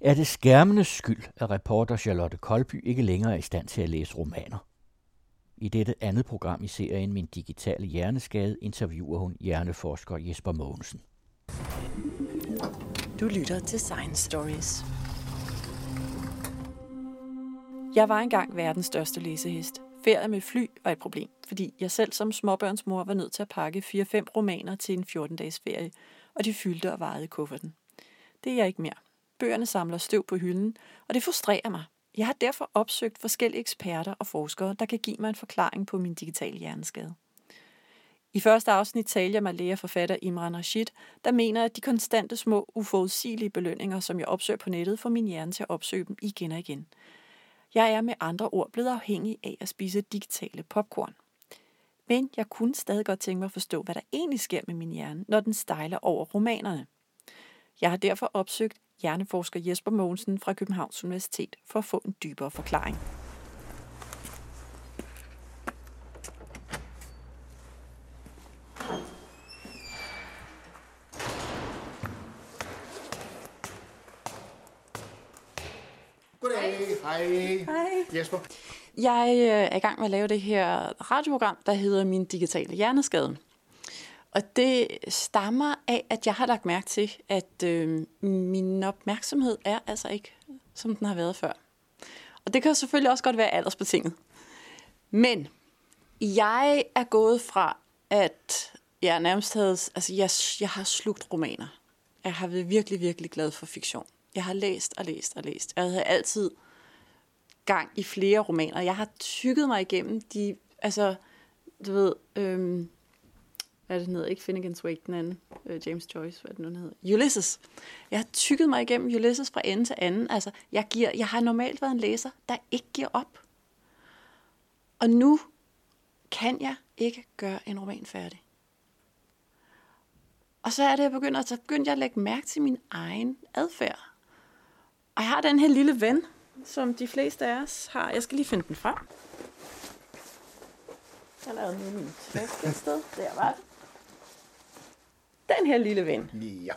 Er det skærmenes skyld, at reporter Charlotte Kolby ikke længere er i stand til at læse romaner? I dette andet program i serien Min Digitale Hjerneskade interviewer hun hjerneforsker Jesper Mogensen. Du lytter til Science Stories. Jeg var engang verdens største læsehest. Ferie med fly var et problem, fordi jeg selv som småbørnsmor var nødt til at pakke 4-5 romaner til en 14-dages ferie, og de fyldte og varede i kufferten. Det er jeg ikke mere. Bøgerne samler støv på hylden, og det frustrerer mig. Jeg har derfor opsøgt forskellige eksperter og forskere, der kan give mig en forklaring på min digitale hjerneskade. I første afsnit taler jeg med lægerforfatter Imran Rashid, der mener, at de konstante små, uforudsigelige belønninger, som jeg opsøger på nettet, får min hjerne til at opsøge dem igen og igen. Jeg er med andre ord blevet afhængig af at spise digitale popcorn. Men jeg kunne stadig godt tænke mig at forstå, hvad der egentlig sker med min hjerne, når den stejler over romanerne. Jeg har derfor opsøgt hjerneforsker Jesper Mogensen fra Københavns Universitet for at få en dybere forklaring. Goddag. Hej. Hej. Jesper. Jeg øh, er i gang med at lave det her radioprogram, der hedder Min Digitale Hjerneskade. Og det stammer af, at jeg har lagt mærke til, at øh, min opmærksomhed er altså ikke, som den har været før. Og det kan selvfølgelig også godt være aldersbetinget. Men jeg er gået fra, at jeg nærmest havde, altså jeg, jeg har slugt romaner. Jeg har været virkelig, virkelig glad for fiktion. Jeg har læst og læst og læst. Jeg havde altid gang i flere romaner. Jeg har tykket mig igennem de, altså, du ved, øhm, hvad er det, den hedder? Ikke Finnegan's Wake, den anden. Øh, James Joyce, hvad er det nu, den hedder? Ulysses. Jeg har tykket mig igennem Ulysses fra ende til anden. Altså, jeg, giver, jeg har normalt været en læser, der ikke giver op. Og nu kan jeg ikke gøre en roman færdig. Og så er det, jeg begynder, så begyndte jeg at lægge mærke til min egen adfærd. Og jeg har den her lille ven, som de fleste af os har. Jeg skal lige finde den frem. Jeg lavede nu min taske et sted. Der var det. Den her lille ven. Ja.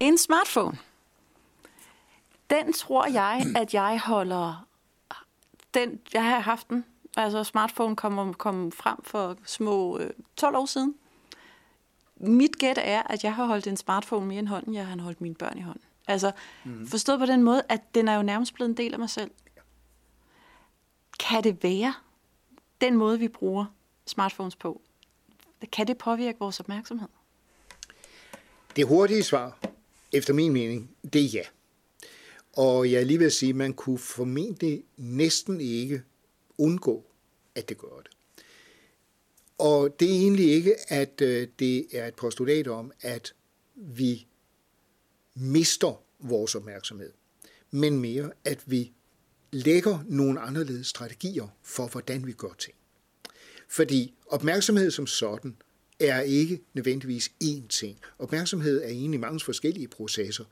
En smartphone. Den tror jeg, at jeg holder... Den, jeg har haft den. Altså, smartphone kom, kom frem for små øh, 12 år siden. Mit gæt er, at jeg har holdt en smartphone mere i hånden, jeg har holdt mine børn i hånden. Altså, mm. forstået på den måde, at den er jo nærmest blevet en del af mig selv. Kan det være den måde, vi bruger smartphones på? Kan det påvirke vores opmærksomhed? Det hurtige svar, efter min mening, det er ja. Og jeg er lige ved at sige, at man kunne formentlig næsten ikke undgå, at det gør det. Og det er egentlig ikke, at øh, det er et postulat om, at vi mister vores opmærksomhed, men mere, at vi lægger nogle anderledes strategier for, hvordan vi gør ting. Fordi opmærksomhed som sådan er ikke nødvendigvis én ting. Opmærksomhed er egentlig mange forskellige processer.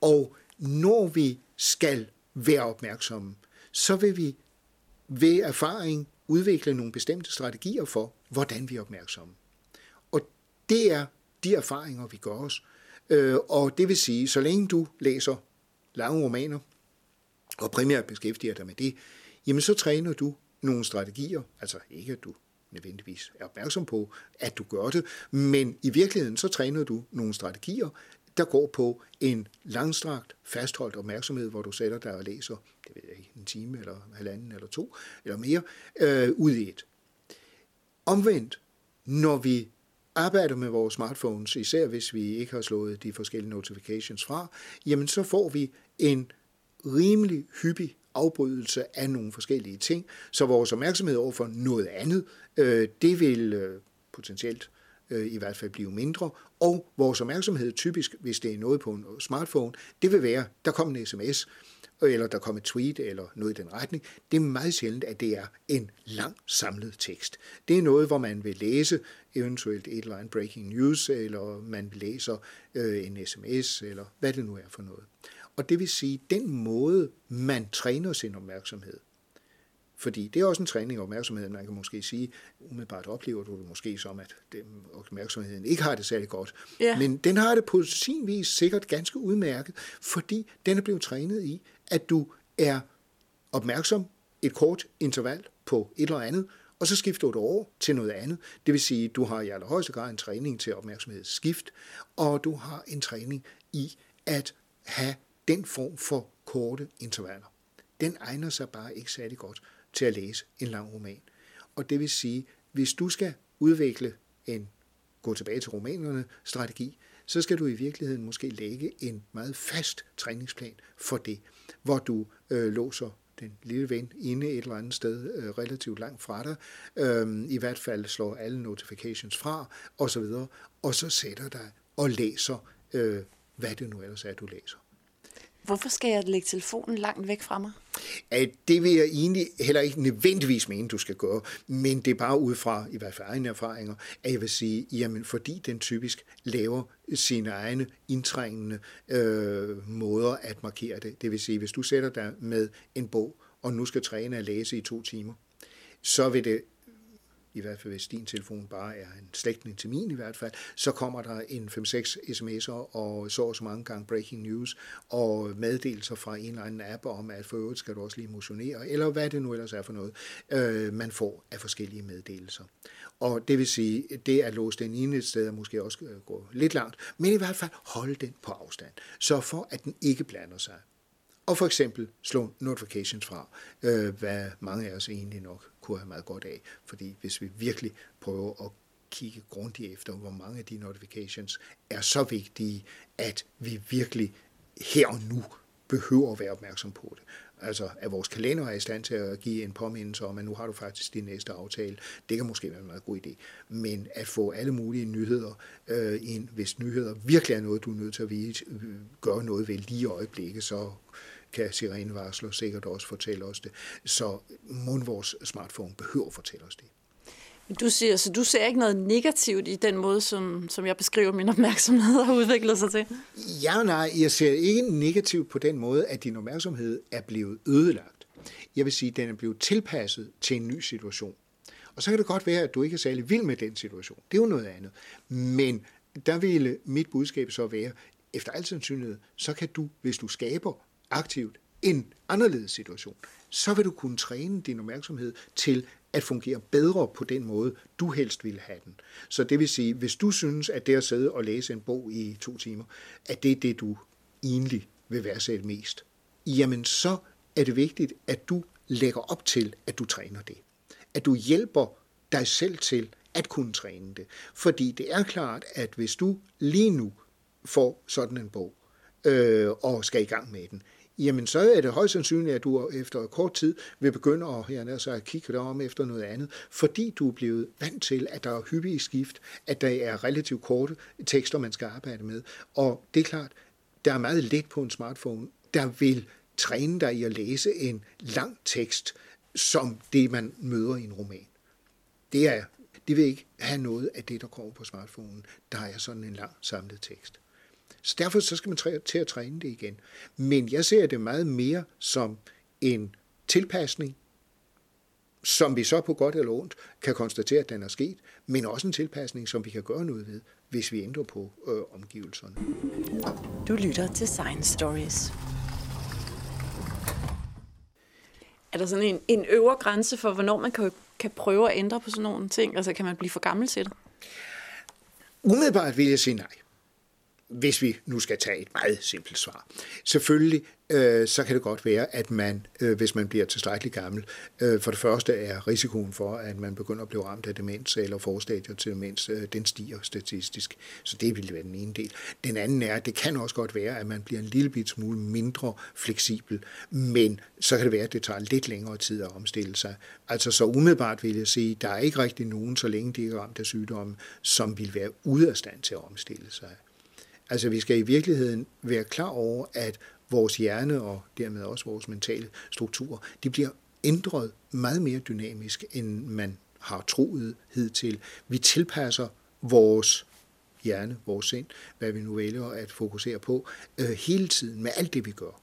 Og når vi skal være opmærksomme, så vil vi ved erfaring udvikle nogle bestemte strategier for, hvordan vi er opmærksomme. Og det er de erfaringer, vi gør os. Øh, og det vil sige, så længe du læser lange romaner, og primært beskæftiger dig med det, jamen så træner du nogle strategier, altså ikke at du nødvendigvis er opmærksom på, at du gør det, men i virkeligheden så træner du nogle strategier, der går på en langstrakt, fastholdt opmærksomhed, hvor du sætter dig og læser, det ved jeg ikke, en time eller halvanden eller to eller mere, øh, ud i et. Omvendt, når vi arbejder med vores smartphones, især hvis vi ikke har slået de forskellige notifications fra, jamen så får vi en rimelig hyppig afbrydelse af nogle forskellige ting, så vores opmærksomhed over for noget andet, øh, det vil øh, potentielt øh, i hvert fald blive mindre, og vores opmærksomhed typisk, hvis det er noget på en smartphone, det vil være, der kommer en sms, eller der kommer et tweet, eller noget i den retning. Det er meget sjældent, at det er en lang samlet tekst. Det er noget, hvor man vil læse eventuelt et eller andet breaking news, eller man læser øh, en sms, eller hvad det nu er for noget. Og det vil sige, den måde, man træner sin opmærksomhed, Fordi det er også en træning af opmærksomheden. Man kan måske sige, umiddelbart oplever du det måske som, at det, opmærksomheden ikke har det særlig godt. Ja. Men den har det på sin vis sikkert ganske udmærket, fordi den er blevet trænet i, at du er opmærksom et kort interval på et eller andet, og så skifter du over til noget andet. Det vil sige, at du har i allerhøjeste grad en træning til opmærksomhedsskift, og du har en træning i at have den form for korte intervaller. Den egner sig bare ikke særlig godt til at læse en lang roman. Og det vil sige, hvis du skal udvikle en gå tilbage til romanerne strategi, så skal du i virkeligheden måske lægge en meget fast træningsplan for det, hvor du øh, låser den lille ven inde et eller andet sted øh, relativt langt fra dig, øh, i hvert fald slår alle notifications fra, osv., og så sætter dig og læser, øh, hvad det nu ellers er, du læser. Hvorfor skal jeg lægge telefonen langt væk fra mig? Det vil jeg egentlig heller ikke nødvendigvis mene, du skal gøre, men det er bare ud fra, i hvert fald egne erfaringer, at jeg vil sige, jamen fordi den typisk laver sine egne indtrængende øh, måder at markere det. Det vil sige, hvis du sætter dig med en bog, og nu skal træne at læse i to timer, så vil det i hvert fald hvis din telefon bare er en slægtning til min i hvert fald, så kommer der en 5-6 sms'er og så og så mange gange breaking news og meddelelser fra en eller anden app om, at for øvrigt skal du også lige motionere, eller hvad det nu ellers er for noget, øh, man får af forskellige meddelelser. Og det vil sige, det at låse den ene et sted er måske også øh, gå lidt langt, men i hvert fald holde den på afstand. Så for at den ikke blander sig og for eksempel slå notifications fra, øh, hvad mange af os egentlig nok kunne have meget godt af. Fordi hvis vi virkelig prøver at kigge grundigt efter, hvor mange af de notifications er så vigtige, at vi virkelig her og nu behøver at være opmærksom på det. Altså, at vores kalender er i stand til at give en påmindelse om, at nu har du faktisk din næste aftale. Det kan måske være en meget god idé. Men at få alle mulige nyheder øh, ind, hvis nyheder virkelig er noget, du er nødt til at vide, øh, gøre noget ved lige i øjeblikket, så kan sirenevarsler sikkert også fortælle os det. Så må vores smartphone behøver at fortælle os det. Du siger, så du ser ikke noget negativt i den måde, som, som jeg beskriver min opmærksomhed har udviklet sig til? Ja, nej, jeg ser ikke negativt på den måde, at din opmærksomhed er blevet ødelagt. Jeg vil sige, at den er blevet tilpasset til en ny situation. Og så kan det godt være, at du ikke er særlig vild med den situation. Det er jo noget andet. Men der ville mit budskab så være, efter al sandsynlighed, så kan du, hvis du skaber aktivt en anderledes situation, så vil du kunne træne din opmærksomhed til at fungere bedre på den måde, du helst vil have den. Så det vil sige, hvis du synes, at det at sidde og læse en bog i to timer, at det er det, du egentlig vil værdsætte mest, jamen så er det vigtigt, at du lægger op til, at du træner det. At du hjælper dig selv til at kunne træne det. Fordi det er klart, at hvis du lige nu får sådan en bog, øh, og skal i gang med den, jamen så er det højst sandsynligt, at du efter kort tid vil begynde at, ja, altså, at kigge dig om efter noget andet, fordi du er blevet vant til, at der er hyppige skift, at der er relativt korte tekster, man skal arbejde med. Og det er klart, der er meget let på en smartphone, der vil træne dig i at læse en lang tekst, som det, man møder i en roman. Det er det vil ikke have noget af det, der kommer på smartphonen, der er sådan en lang samlet tekst. Så derfor så skal man til at træne det igen. Men jeg ser det meget mere som en tilpasning, som vi så på godt eller ondt kan konstatere, at den er sket, men også en tilpasning, som vi kan gøre noget ved, hvis vi ændrer på øh, omgivelserne. Du lytter til Science Stories. Er der sådan en, en øvre grænse for, hvornår man kan, kan prøve at ændre på sådan nogle ting? Altså kan man blive for gammel til det? Umiddelbart vil jeg sige nej hvis vi nu skal tage et meget simpelt svar. Selvfølgelig øh, så kan det godt være, at man, øh, hvis man bliver tilstrækkeligt gammel, øh, for det første er risikoen for, at man begynder at blive ramt af demens eller forstadier til demens, øh, den stiger statistisk. Så det vil være den ene del. Den anden er, at det kan også godt være, at man bliver en lille bit smule mindre fleksibel, men så kan det være, at det tager lidt længere tid at omstille sig. Altså så umiddelbart vil jeg sige, der er ikke rigtig nogen, så længe de er ramt af sygdommen, som vil være ude af stand til at omstille sig. Altså vi skal i virkeligheden være klar over, at vores hjerne og dermed også vores mentale strukturer, de bliver ændret meget mere dynamisk, end man har troet hidtil. Vi tilpasser vores hjerne, vores sind, hvad vi nu vælger at fokusere på, øh, hele tiden med alt det, vi gør.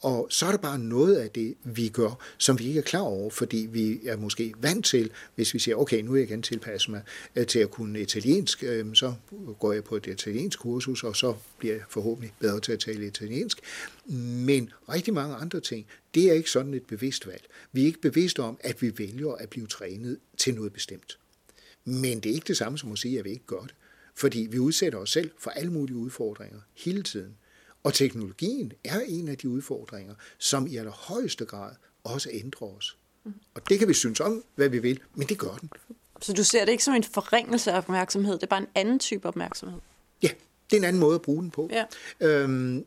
Og så er der bare noget af det, vi gør, som vi ikke er klar over, fordi vi er måske vant til, hvis vi siger, okay, nu er jeg gerne tilpasse mig øh, til at kunne italiensk, øh, så går jeg på et italiensk kursus, og så bliver jeg forhåbentlig bedre til at tale italiensk. Men rigtig mange andre ting, det er ikke sådan et bevidst valg. Vi er ikke bevidste om, at vi vælger at blive trænet til noget bestemt. Men det er ikke det samme som at sige, at vi ikke gør det. Fordi vi udsætter os selv for alle mulige udfordringer hele tiden. Og teknologien er en af de udfordringer, som i allerhøjeste grad også ændrer os. Og det kan vi synes om, hvad vi vil, men det gør den. Så du ser det ikke som en forringelse af opmærksomhed, det er bare en anden type opmærksomhed? Ja, det er en anden måde at bruge den på. Ja. Øhm,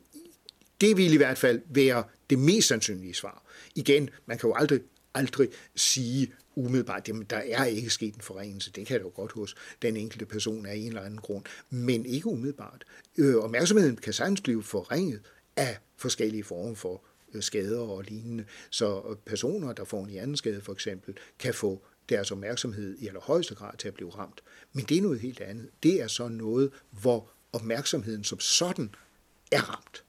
det vil i hvert fald være det mest sandsynlige svar. Igen, man kan jo aldrig, aldrig sige umiddelbart, jamen der er ikke sket en forringelse. Det kan det jo godt hos den enkelte person af en eller anden grund, men ikke umiddelbart. Øh, opmærksomheden kan sagtens blive forringet af forskellige former for øh, skader og lignende. Så øh, personer, der får en hjerneskade for eksempel, kan få deres opmærksomhed i allerhøjeste grad til at blive ramt. Men det er noget helt andet. Det er så noget, hvor opmærksomheden som sådan er ramt.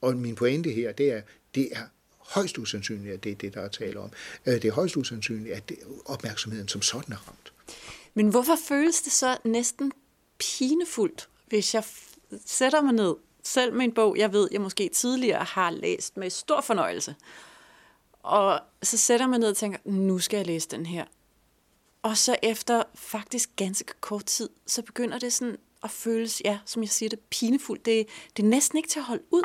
Og min pointe her, det er, det er højst usandsynligt, at det er det, der er tale om. Øh, det er højst usandsynligt, at det, opmærksomheden som sådan er ramt. Men hvorfor føles det så næsten pinefuldt, hvis jeg sætter mig ned, selv med en bog, jeg ved, jeg måske tidligere har læst med stor fornøjelse, og så sætter jeg mig ned og tænker, nu skal jeg læse den her. Og så efter faktisk ganske kort tid, så begynder det sådan at føles, ja, som jeg siger det, pinefuldt. Det, det er næsten ikke til at holde ud.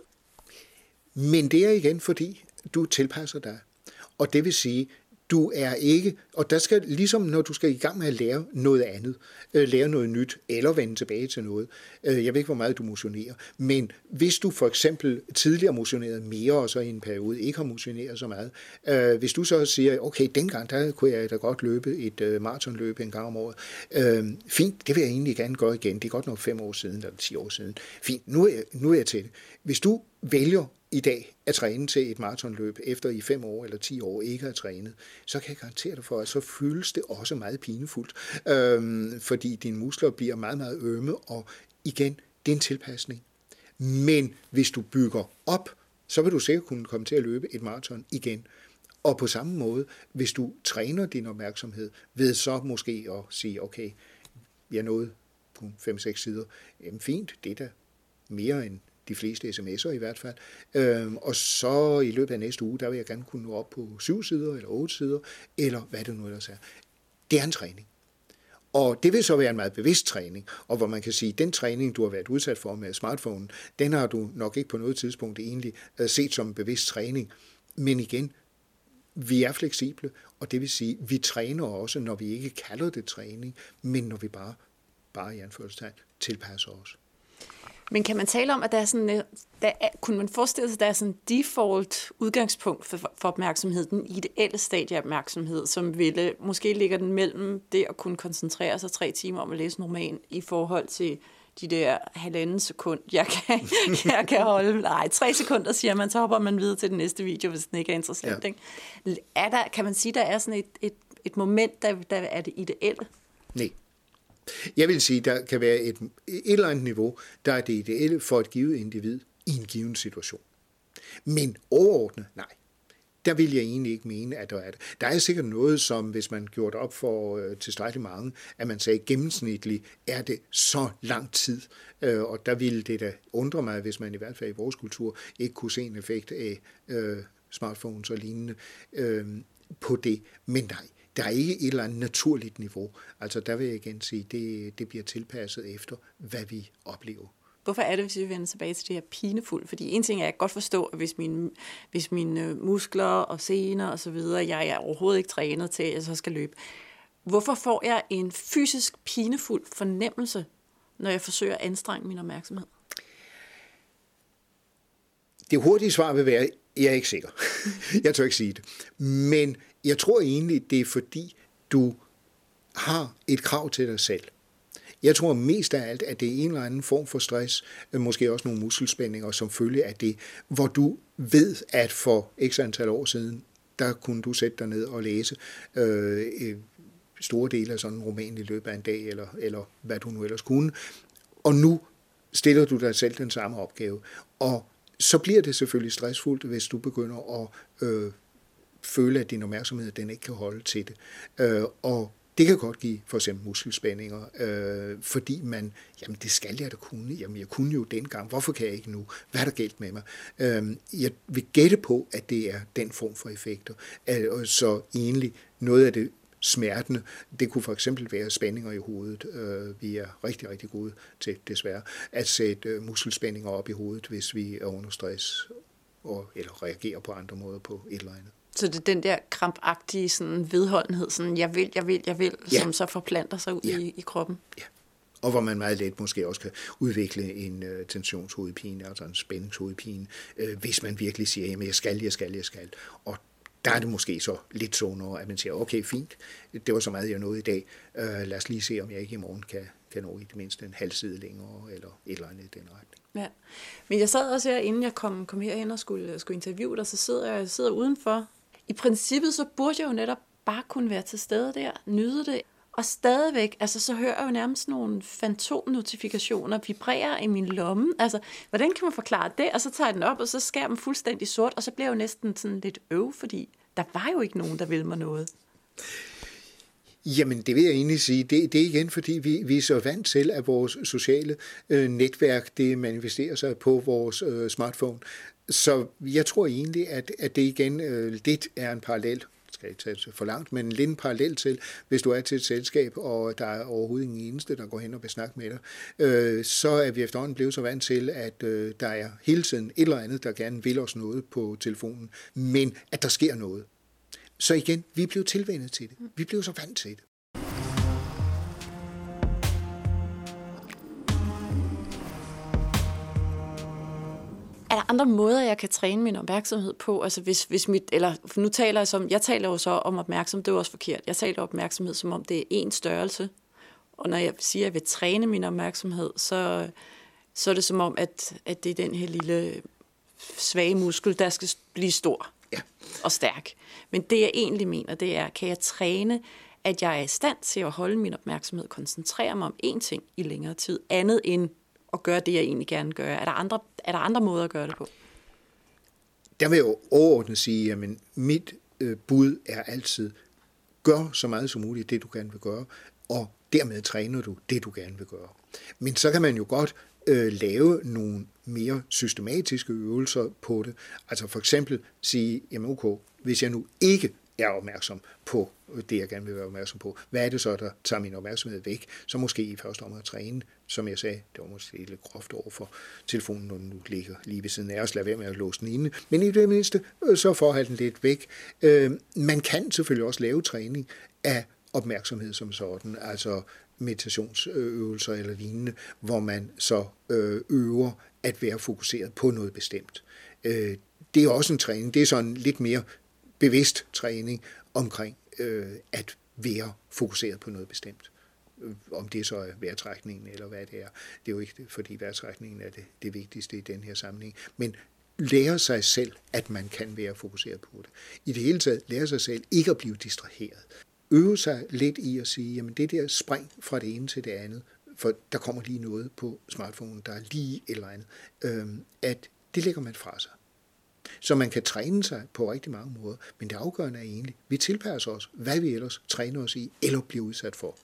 Men det er igen fordi, du tilpasser dig. Og det vil sige, du er ikke, og der skal ligesom når du skal i gang med at lære noget andet, øh, lære noget nyt, eller vende tilbage til noget. Øh, jeg ved ikke, hvor meget du motionerer, men hvis du for eksempel tidligere motionerede mere, og så i en periode ikke har motioneret så meget, øh, hvis du så siger, okay, dengang der kunne jeg da godt løbe et øh, maratonløb en gang om året, øh, fint, det vil jeg egentlig gerne gøre igen, det er godt nok fem år siden, eller ti år siden, fint, nu er jeg, nu er jeg til det. Hvis du vælger i dag at træne til et maratonløb, efter i fem år eller ti år ikke har trænet, så kan jeg garantere dig for, at så føles det også meget pinefuldt, øhm, fordi dine muskler bliver meget, meget ømme, og igen, det er en tilpasning. Men hvis du bygger op, så vil du sikkert kunne komme til at løbe et maraton igen. Og på samme måde, hvis du træner din opmærksomhed ved så måske at sige, okay, jeg nåede på 5-6 sider, jamen fint, det er da mere end de fleste sms'er i hvert fald. Øhm, og så i løbet af næste uge, der vil jeg gerne kunne nå op på syv sider eller otte sider, eller hvad det nu ellers er. Det er en træning. Og det vil så være en meget bevidst træning, og hvor man kan sige, at den træning, du har været udsat for med smartphonen, den har du nok ikke på noget tidspunkt egentlig øh, set som en bevidst træning. Men igen, vi er fleksible, og det vil sige, at vi træner også, når vi ikke kalder det træning, men når vi bare, bare i anførselstegn, tilpasser os. Men kan man tale om, at der er sådan, øh, der er, kunne man forestille sig, at der er sådan en default udgangspunkt for, for opmærksomhed, den ideelle stadie af opmærksomhed, som ville, måske ligger den mellem det at kunne koncentrere sig tre timer om at læse en roman, i forhold til de der halvanden sekund, jeg kan, jeg kan holde. Nej, tre sekunder, siger man, så hopper man videre til den næste video, hvis den ikke er interessant. Ja. Ikke? Er der, kan man sige, der er sådan et, et, et moment, der, der er det ideelle? Nej. Jeg vil sige, der kan være et, et eller andet niveau, der er det ideelle for et givet individ i en given situation. Men overordnet, nej. Der vil jeg egentlig ikke mene, at der er det. Der er sikkert noget, som hvis man gjorde det op for øh, tilstrækkeligt mange, at man sagde gennemsnitligt, er det så lang tid. Øh, og der ville det da undre mig, hvis man i hvert fald i vores kultur ikke kunne se en effekt af øh, smartphones og lignende øh, på det. Men nej, der er ikke et eller andet naturligt niveau. Altså der vil jeg igen sige, det, det bliver tilpasset efter, hvad vi oplever. Hvorfor er det, hvis vi vender tilbage til det her pinefuld? Fordi en ting er, at jeg godt forstå, at hvis mine, hvis mine muskler og sener og så videre, jeg er overhovedet ikke trænet til, at jeg så skal løbe. Hvorfor får jeg en fysisk pinefuld fornemmelse, når jeg forsøger at anstrenge min opmærksomhed? Det hurtige svar vil være, jeg er ikke sikker. jeg tør ikke sige det. Men jeg tror egentlig, det er fordi, du har et krav til dig selv. Jeg tror mest af alt, at det er en eller anden form for stress, øh, måske også nogle muskelspændinger som følge af det, hvor du ved, at for x antal år siden, der kunne du sætte dig ned og læse øh, øh, store dele af sådan en roman i løbet af en dag, eller, eller hvad du nu ellers kunne. Og nu stiller du dig selv den samme opgave. Og så bliver det selvfølgelig stressfuldt, hvis du begynder at øh, føle, at din opmærksomhed den ikke kan holde til det. Øh, og det kan godt give for eksempel muskelspændinger, øh, fordi man, jamen det skal jeg da kunne, jamen jeg kunne jo dengang, hvorfor kan jeg ikke nu, hvad er der galt med mig? Øh, jeg vil gætte på, at det er den form for effekter. Øh, så egentlig noget af det smertende. Det kunne for eksempel være spændinger i hovedet. Øh, vi er rigtig, rigtig gode til, desværre, at sætte øh, muskelspændinger op i hovedet, hvis vi er under stress, og, eller reagerer på andre måder på et eller andet. Så det er den der krampagtige sådan vedholdenhed, sådan jeg vil, jeg vil, jeg vil, ja. som så forplanter sig ud ja. i, i kroppen. Ja. Og hvor man meget let måske også kan udvikle en øh, tensionshovedpine, altså en spændingshovedpine, øh, hvis man virkelig siger, at jeg skal, jeg skal, jeg skal. Og der er det måske så lidt sundere, at man siger, okay, fint, det var så meget, jeg nåede i dag. Øh, lad os lige se, om jeg ikke i morgen kan, kan nå i det mindste en halv side længere, eller et eller andet i den retning. Ja. Men jeg sad også her, inden jeg kom, kom herhen og skulle, skulle interviewe dig, så sidder jeg sidder udenfor. I princippet, så burde jeg jo netop bare kunne være til stede der, nyde det, og stadigvæk, altså så hører jeg jo nærmest nogle fantomnotifikationer vibrere i min lomme. Altså, hvordan kan man forklare det? Og så tager jeg den op, og så skærer den fuldstændig sort, og så bliver jeg jo næsten sådan lidt øv, fordi der var jo ikke nogen, der ville mig noget. Jamen, det vil jeg egentlig sige. Det, det er igen, fordi vi, vi er så vant til, at vores sociale øh, netværk, det manifesterer sig på vores øh, smartphone. Så jeg tror egentlig, at, at det igen øh, lidt er en parallel skal ikke tage for langt, men lidt en parallel til, hvis du er til et selskab, og der er overhovedet ingen eneste, der går hen og vil snakke med dig, øh, så er vi efterhånden blevet så vant til, at øh, der er hele tiden et eller andet, der gerne vil os noget på telefonen, men at der sker noget. Så igen, vi er blevet tilvendet til det. Vi blev så vant til det. Er andre måder, jeg kan træne min opmærksomhed på? Altså hvis, hvis mit, eller nu taler jeg som, jeg taler jo så om opmærksomhed, det er også forkert. Jeg taler opmærksomhed, som om det er en størrelse. Og når jeg siger, at jeg vil træne min opmærksomhed, så, så er det som om, at, at det er den her lille svage muskel, der skal blive stor ja. og stærk. Men det jeg egentlig mener, det er, kan jeg træne, at jeg er i stand til at holde min opmærksomhed, koncentrere mig om én ting i længere tid, andet end at gøre det, jeg egentlig gerne gør? Er der andre, er der andre måder at gøre det på? Der vil jeg jo overordnet sige, at mit øh, bud er altid, gør så meget som muligt det, du gerne vil gøre, og dermed træner du det, du gerne vil gøre. Men så kan man jo godt øh, lave nogle mere systematiske øvelser på det. Altså for eksempel sige, jamen okay, hvis jeg nu ikke er opmærksom på det, jeg gerne vil være opmærksom på. Hvad er det så, der tager min opmærksomhed væk? Så måske i første omgang at træne, som jeg sagde, det var måske lidt groft over for telefonen, når den nu ligger lige ved siden af os. Lad være med at låse den inde. Men i det mindste, øh, så får den lidt væk. Øh, man kan selvfølgelig også lave træning af opmærksomhed som sådan, altså meditationsøvelser eller lignende, hvor man så øh, øver at være fokuseret på noget bestemt. Det er også en træning. Det er sådan lidt mere bevidst træning omkring øh, at være fokuseret på noget bestemt. Øh, om det så er vejrtrækningen eller hvad det er. Det er jo ikke, fordi vejrtrækningen er det, det vigtigste i den her sammenhæng. Men lære sig selv, at man kan være fokuseret på det. I det hele taget lære sig selv ikke at blive distraheret. Øve sig lidt i at sige, jamen det der spring fra det ene til det andet, for der kommer lige noget på smartphonen, der er lige et eller andet, øh, at det lægger man fra sig. Så man kan træne sig på rigtig mange måder, men det afgørende er egentlig, at vi tilpasser os, hvad vi ellers træner os i eller bliver udsat for.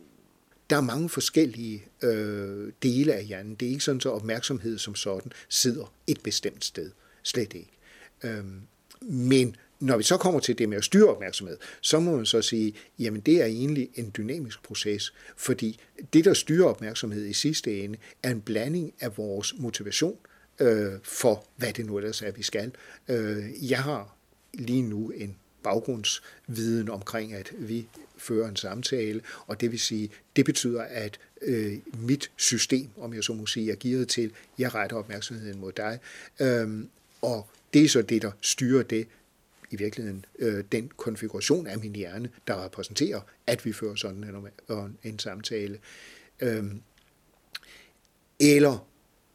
Der er mange forskellige øh, dele af hjernen. Det er ikke sådan, så opmærksomhed som sådan sidder et bestemt sted. Slet ikke. Øhm, men når vi så kommer til det med at styre opmærksomhed, så må man så sige, jamen det er egentlig en dynamisk proces, fordi det, der styrer opmærksomhed i sidste ende, er en blanding af vores motivation, øh, for, hvad det nu ellers er, vi skal. Øh, jeg har lige nu en baggrundsviden omkring, at vi fører en samtale, og det vil sige, det betyder, at øh, mit system, om jeg så må sige, er gearet til, jeg retter opmærksomheden mod dig, øh, og det er så det, der styrer det, i virkeligheden øh, den konfiguration af min hjerne, der repræsenterer, at vi fører sådan en, en samtale. Øh, eller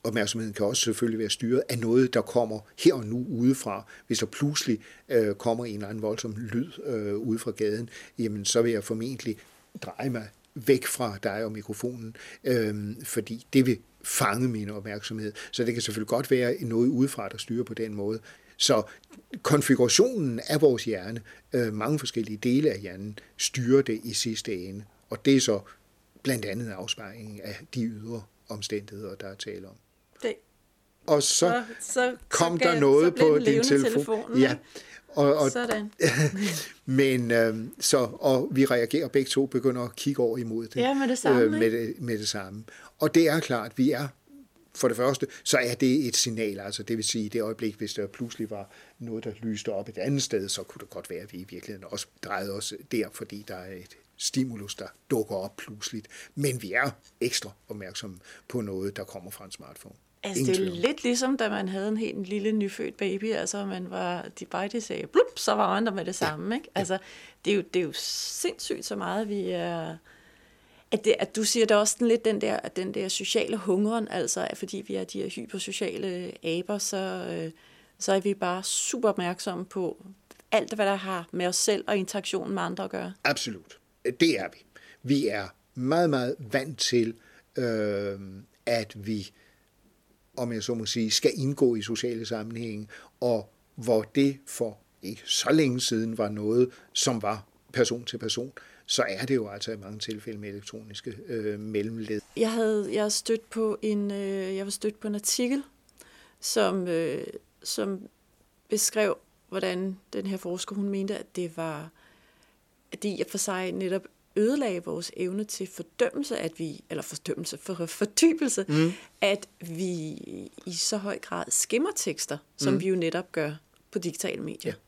opmærksomheden kan også selvfølgelig være styret af noget, der kommer her og nu udefra. Hvis der pludselig øh, kommer en eller anden voldsom lyd øh, ude fra gaden, jamen så vil jeg formentlig dreje mig væk fra dig og mikrofonen, øh, fordi det vil fange min opmærksomhed. Så det kan selvfølgelig godt være noget udefra, der styrer på den måde. Så konfigurationen af vores hjerne, øh, mange forskellige dele af hjernen, styrer det i sidste ende. Og det er så blandt andet afspejlingen af de ydre omstændigheder, der er tale om. Og så, så, så kom så gav, der noget så på din telefon. telefon ja. Og, og, Sådan. men øh, så, og vi reagerer begge to, begynder at kigge over imod det. Ja, med det samme. Øh, med, det, med det samme. Og det er klart, vi er for det første, så er det et signal, altså det vil sige, i det øjeblik, hvis der pludselig var noget, der lyste op et andet sted, så kunne det godt være, at vi i virkeligheden også drejede os der, fordi der er et stimulus, der dukker op pludseligt. Men vi er ekstra opmærksomme på noget, der kommer fra en smartphone. Altså, det er lidt ligesom, da man havde en helt lille nyfødt baby, altså man var, de bare de sagde, blup, så var man der med det samme, ja. ikke? Altså, det er, jo, det er jo sindssygt så meget, vi er... At, det, at du siger det også lidt den der, at den der sociale hungeren, altså at fordi vi er de her hypersociale aber, så, øh, så er vi bare super opmærksomme på alt, hvad der har med os selv og interaktionen med andre at gøre. Absolut. Det er vi. Vi er meget, meget vant til, øh, at vi, om jeg så må sige, skal indgå i sociale sammenhænge, og hvor det for ikke så længe siden var noget, som var person til person, så er det jo altså i mange tilfælde med elektroniske øh, mellemled. Jeg havde jeg stødt på en øh, jeg var stødt på en artikel, som øh, som beskrev, hvordan den her forsker hun mente, at det var at det for sig netop ødelagde vores evne til fordømmelse, at vi, eller fordømmelse, for fordybelse, mm. at vi i så høj grad skimmer tekster, som mm. vi jo netop gør på digitale medier. Ja.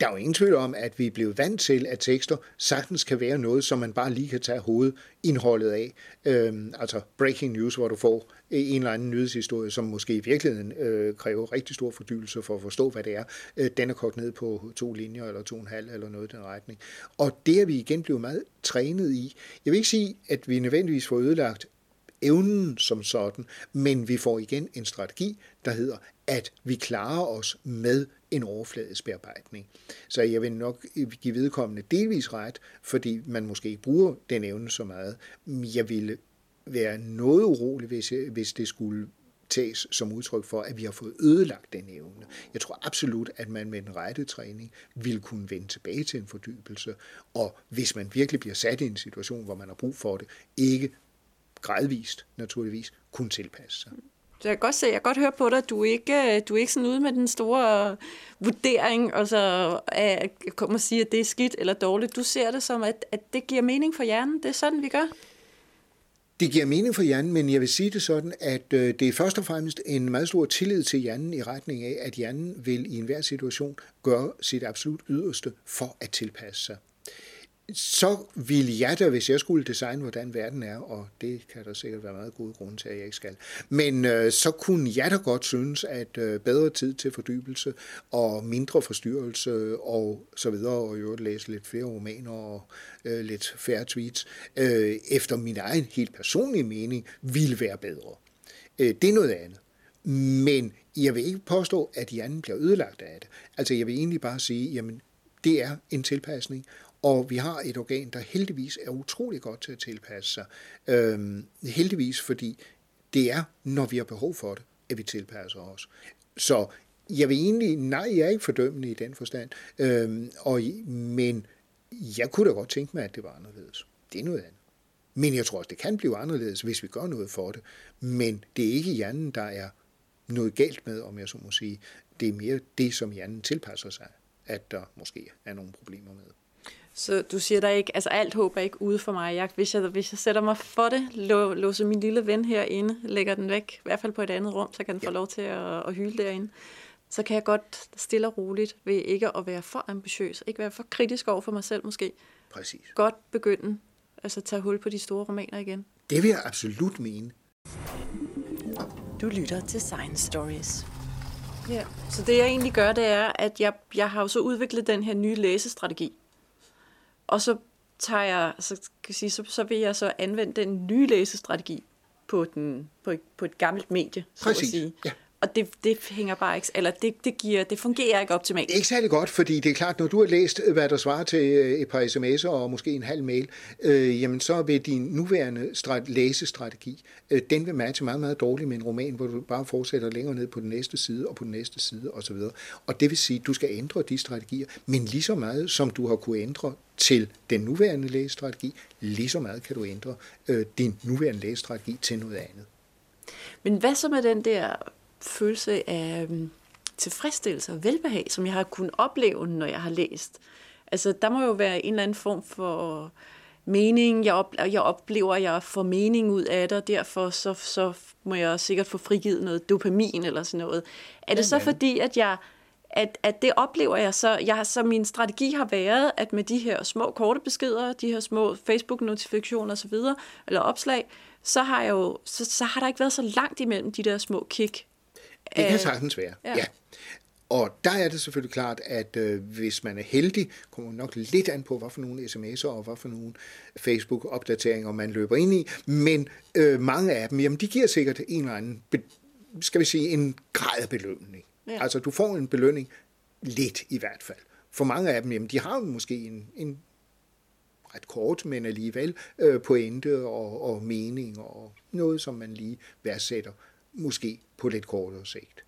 Der er jo ingen tvivl om, at vi er blevet vant til, at tekster sagtens kan være noget, som man bare lige kan tage hovedindholdet af. Øhm, altså breaking news, hvor du får en eller anden nyhedshistorie, som måske i virkeligheden øh, kræver rigtig stor fordybelse for at forstå, hvad det er. Øh, den er kogt ned på to linjer, eller to og en halv, eller noget i den retning. Og det er vi igen blevet meget trænet i. Jeg vil ikke sige, at vi nødvendigvis får ødelagt evnen som sådan, men vi får igen en strategi, der hedder, at vi klarer os med en overfladisk bearbejdning. Så jeg vil nok give vedkommende delvis ret, fordi man måske ikke bruger den evne så meget. Jeg ville være noget urolig, hvis, jeg, hvis det skulle tages som udtryk for, at vi har fået ødelagt den evne. Jeg tror absolut, at man med den rette træning vil kunne vende tilbage til en fordybelse, og hvis man virkelig bliver sat i en situation, hvor man har brug for det, ikke gradvist naturligvis kunne tilpasse sig. Så jeg kan godt se, jeg kan godt høre på dig, at du ikke, øh, du er ikke sådan ude med den store vurdering, og så at, kommer og sige, at det er skidt eller dårligt. Du ser det som, at, at det giver mening for hjernen. Det er sådan, vi gør. Det giver mening for hjernen, men jeg vil sige det sådan, at øh, det er først og fremmest en meget stor tillid til hjernen i retning af, at hjernen vil i enhver situation gøre sit absolut yderste for at tilpasse sig så ville jeg da, hvis jeg skulle designe, hvordan verden er, og det kan der sikkert være meget gode grunde til, at jeg ikke skal, men øh, så kunne jeg da godt synes, at øh, bedre tid til fordybelse og mindre forstyrrelse og så videre, og jo læse lidt flere romaner og øh, lidt færre tweets, øh, efter min egen helt personlige mening, ville være bedre. Øh, det er noget andet. Men jeg vil ikke påstå, at hjernen bliver ødelagt af det. Altså jeg vil egentlig bare sige, jamen det er en tilpasning, og vi har et organ, der heldigvis er utrolig godt til at tilpasse sig. Øhm, heldigvis, fordi det er, når vi har behov for det, at vi tilpasser os. Så jeg vil egentlig, nej, jeg er ikke fordømmende i den forstand, øhm, og, men jeg kunne da godt tænke mig, at det var anderledes. Det er noget andet. Men jeg tror også, det kan blive anderledes, hvis vi gør noget for det. Men det er ikke hjernen, der er noget galt med, om jeg så må sige. Det er mere det, som hjernen tilpasser sig, at der måske er nogle problemer med. Så du siger der ikke, altså alt håb er ikke ude for mig. Jeg, hvis, jeg, hvis jeg sætter mig for det, lå, låser min lille ven herinde, lægger den væk, i hvert fald på et andet rum, så kan den ja. få lov til at, at hylde derinde. Så kan jeg godt stille og roligt ved ikke at være for ambitiøs, ikke være for kritisk over for mig selv måske. Præcis. Godt begynde, altså tage hul på de store romaner igen. Det vil jeg absolut mene. Du lytter til Science Stories. Ja, så det jeg egentlig gør, det er, at jeg, jeg har jo så udviklet den her nye læsestrategi, og så tager jeg, så, kan sige, så, så vil jeg så anvende den nye læsestrategi på, den, på, på et gammelt medie, så Præcis. at sige. Ja. Og det, det hænger bare ikke, eller det, det, giver, det fungerer ikke optimalt. Ikke særlig godt, fordi det er klart, når du har læst, hvad der svarer til øh, et par sms'er og måske en halv mail, øh, jamen så vil din nuværende strat- læsestrategi, øh, den vil matche meget, meget dårligt med en roman, hvor du bare fortsætter længere ned på den næste side og på den næste side osv. Og det vil sige, at du skal ændre de strategier, men lige så meget, som du har kunne ændre til den nuværende læsestrategi, lige så meget kan du ændre øh, din nuværende læsestrategi til noget andet. Men hvad så med den der følelse af um, tilfredsstillelse og velbehag, som jeg har kunnet opleve, når jeg har læst? Altså, der må jo være en eller anden form for mening. Jeg, op, jeg oplever, at jeg får mening ud af det, og derfor så, så må jeg sikkert få frigivet noget dopamin eller sådan noget. Er det så fordi, at jeg at, at det oplever jeg så, jeg, så min strategi har været, at med de her små korte beskeder, de her små Facebook-notifikationer osv., eller opslag, så har, jeg jo, så, så har der ikke været så langt imellem de der små kick. Det kan sagtens være, ja. ja. Og der er det selvfølgelig klart, at øh, hvis man er heldig, kommer nok lidt an på, hvad for nogle sms'er og hvad for nogle Facebook-opdateringer man løber ind i. Men øh, mange af dem, jamen, de giver sikkert en eller anden, skal vi sige, en grad af belønning. Ja. Altså, du får en belønning, lidt i hvert fald. For mange af dem, jamen, de har måske en, en ret kort, men alligevel øh, pointe og, og mening og noget, som man lige værdsætter, måske på lidt kortere sigt.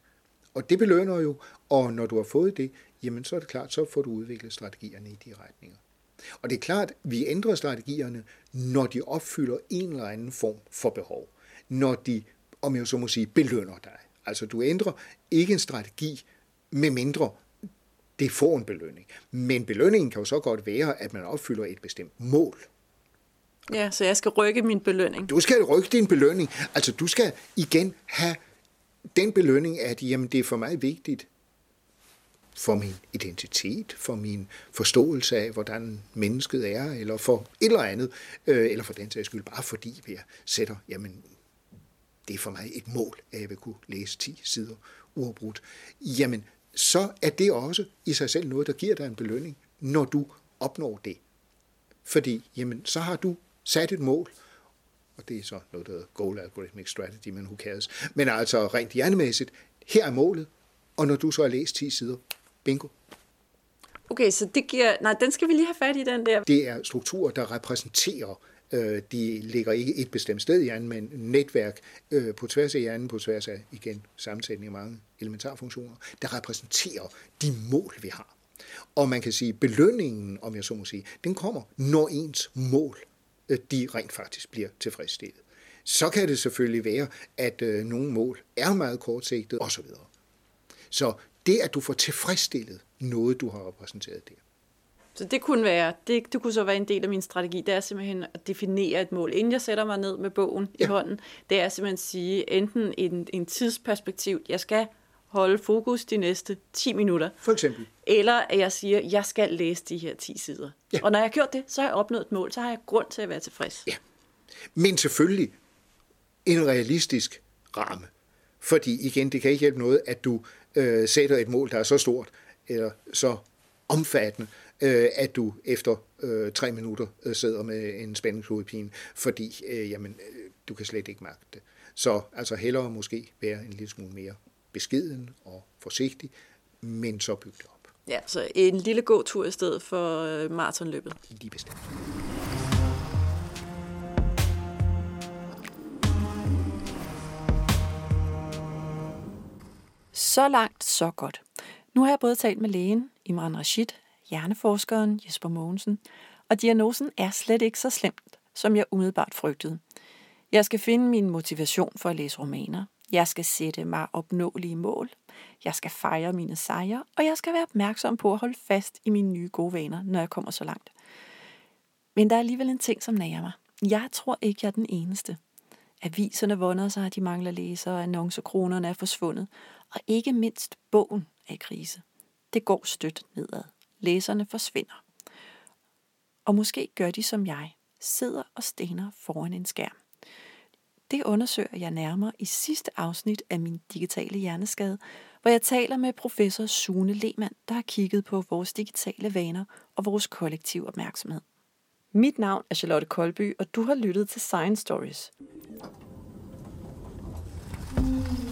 Og det belønner jo, og når du har fået det, jamen så er det klart, så får du udviklet strategierne i de retninger. Og det er klart, vi ændrer strategierne, når de opfylder en eller anden form for behov. Når de, om jeg så må sige, belønner dig. Altså du ændrer ikke en strategi, med mindre det får en belønning. Men belønningen kan jo så godt være, at man opfylder et bestemt mål. Ja, så jeg skal rykke min belønning. Du skal rykke din belønning. Altså du skal igen have den belønning, at jamen, det er for mig vigtigt for min identitet, for min forståelse af, hvordan mennesket er, eller for et eller andet, øh, eller for den sags skyld, bare fordi jeg sætter, jamen, det er for mig et mål, at jeg vil kunne læse 10 sider uafbrudt, jamen, så er det også i sig selv noget, der giver dig en belønning, når du opnår det. Fordi, jamen, så har du sat et mål, og det er så noget, der hedder Goal Algorithmic Strategy, men who cares. Men altså rent hjernemæssigt, her er målet, og når du så har læst 10 sider, bingo. Okay, så det giver... Nej, den skal vi lige have fat i, den der. Det er strukturer, der repræsenterer øh, de ligger ikke et bestemt sted i hjernen, men netværk øh, på tværs af hjernen, på tværs af, igen, sammensætning af mange elementarfunktioner, der repræsenterer de mål, vi har. Og man kan sige, belønningen, om jeg så må sige, den kommer, når ens mål, de rent faktisk bliver tilfredsstillet. Så kan det selvfølgelig være, at øh, nogle mål er meget kortsigtet osv. Så det, at du får tilfredsstillet noget, du har repræsenteret der, så det kunne være, det, det kunne så være en del af min strategi, det er simpelthen at definere et mål. Inden jeg sætter mig ned med bogen ja. i hånden, det er simpelthen at sige, enten en, en tidsperspektiv, jeg skal holde fokus de næste 10 minutter. For eksempel. Eller at jeg siger, jeg skal læse de her 10 sider. Ja. Og når jeg har gjort det, så har jeg opnået et mål, så har jeg grund til at være tilfreds. Ja. Men selvfølgelig en realistisk ramme. Fordi igen, det kan ikke hjælpe noget, at du øh, sætter et mål, der er så stort, eller så omfattende, øh, at du efter øh, tre minutter øh, sidder med en spændingshovedpine, fordi øh, jamen, øh, du kan slet ikke magte det. Så altså hellere måske være en lille smule mere beskeden og forsigtig, men så bygge det op. Ja, så en lille gåtur i stedet for øh, maratonløbet. Lige bestemt. Så langt, så godt. Nu har jeg både talt med lægen Imran Rashid, hjerneforskeren Jesper Mogensen, og diagnosen er slet ikke så slemt, som jeg umiddelbart frygtede. Jeg skal finde min motivation for at læse romaner. Jeg skal sætte mig opnåelige mål. Jeg skal fejre mine sejre, og jeg skal være opmærksom på at holde fast i mine nye gode vaner, når jeg kommer så langt. Men der er alligevel en ting, som nager mig. Jeg tror ikke, jeg er den eneste. Aviserne vunder sig, at de mangler læsere, annoncekronerne er forsvundet, og ikke mindst bogen er i krise. Det går stødt nedad. Læserne forsvinder. Og måske gør de som jeg, sidder og stener foran en skærm. Det undersøger jeg nærmere i sidste afsnit af min digitale hjerneskade, hvor jeg taler med professor Sune Lehmann, der har kigget på vores digitale vaner og vores kollektive opmærksomhed. Mit navn er Charlotte Kolby, og du har lyttet til Science Stories. Mm.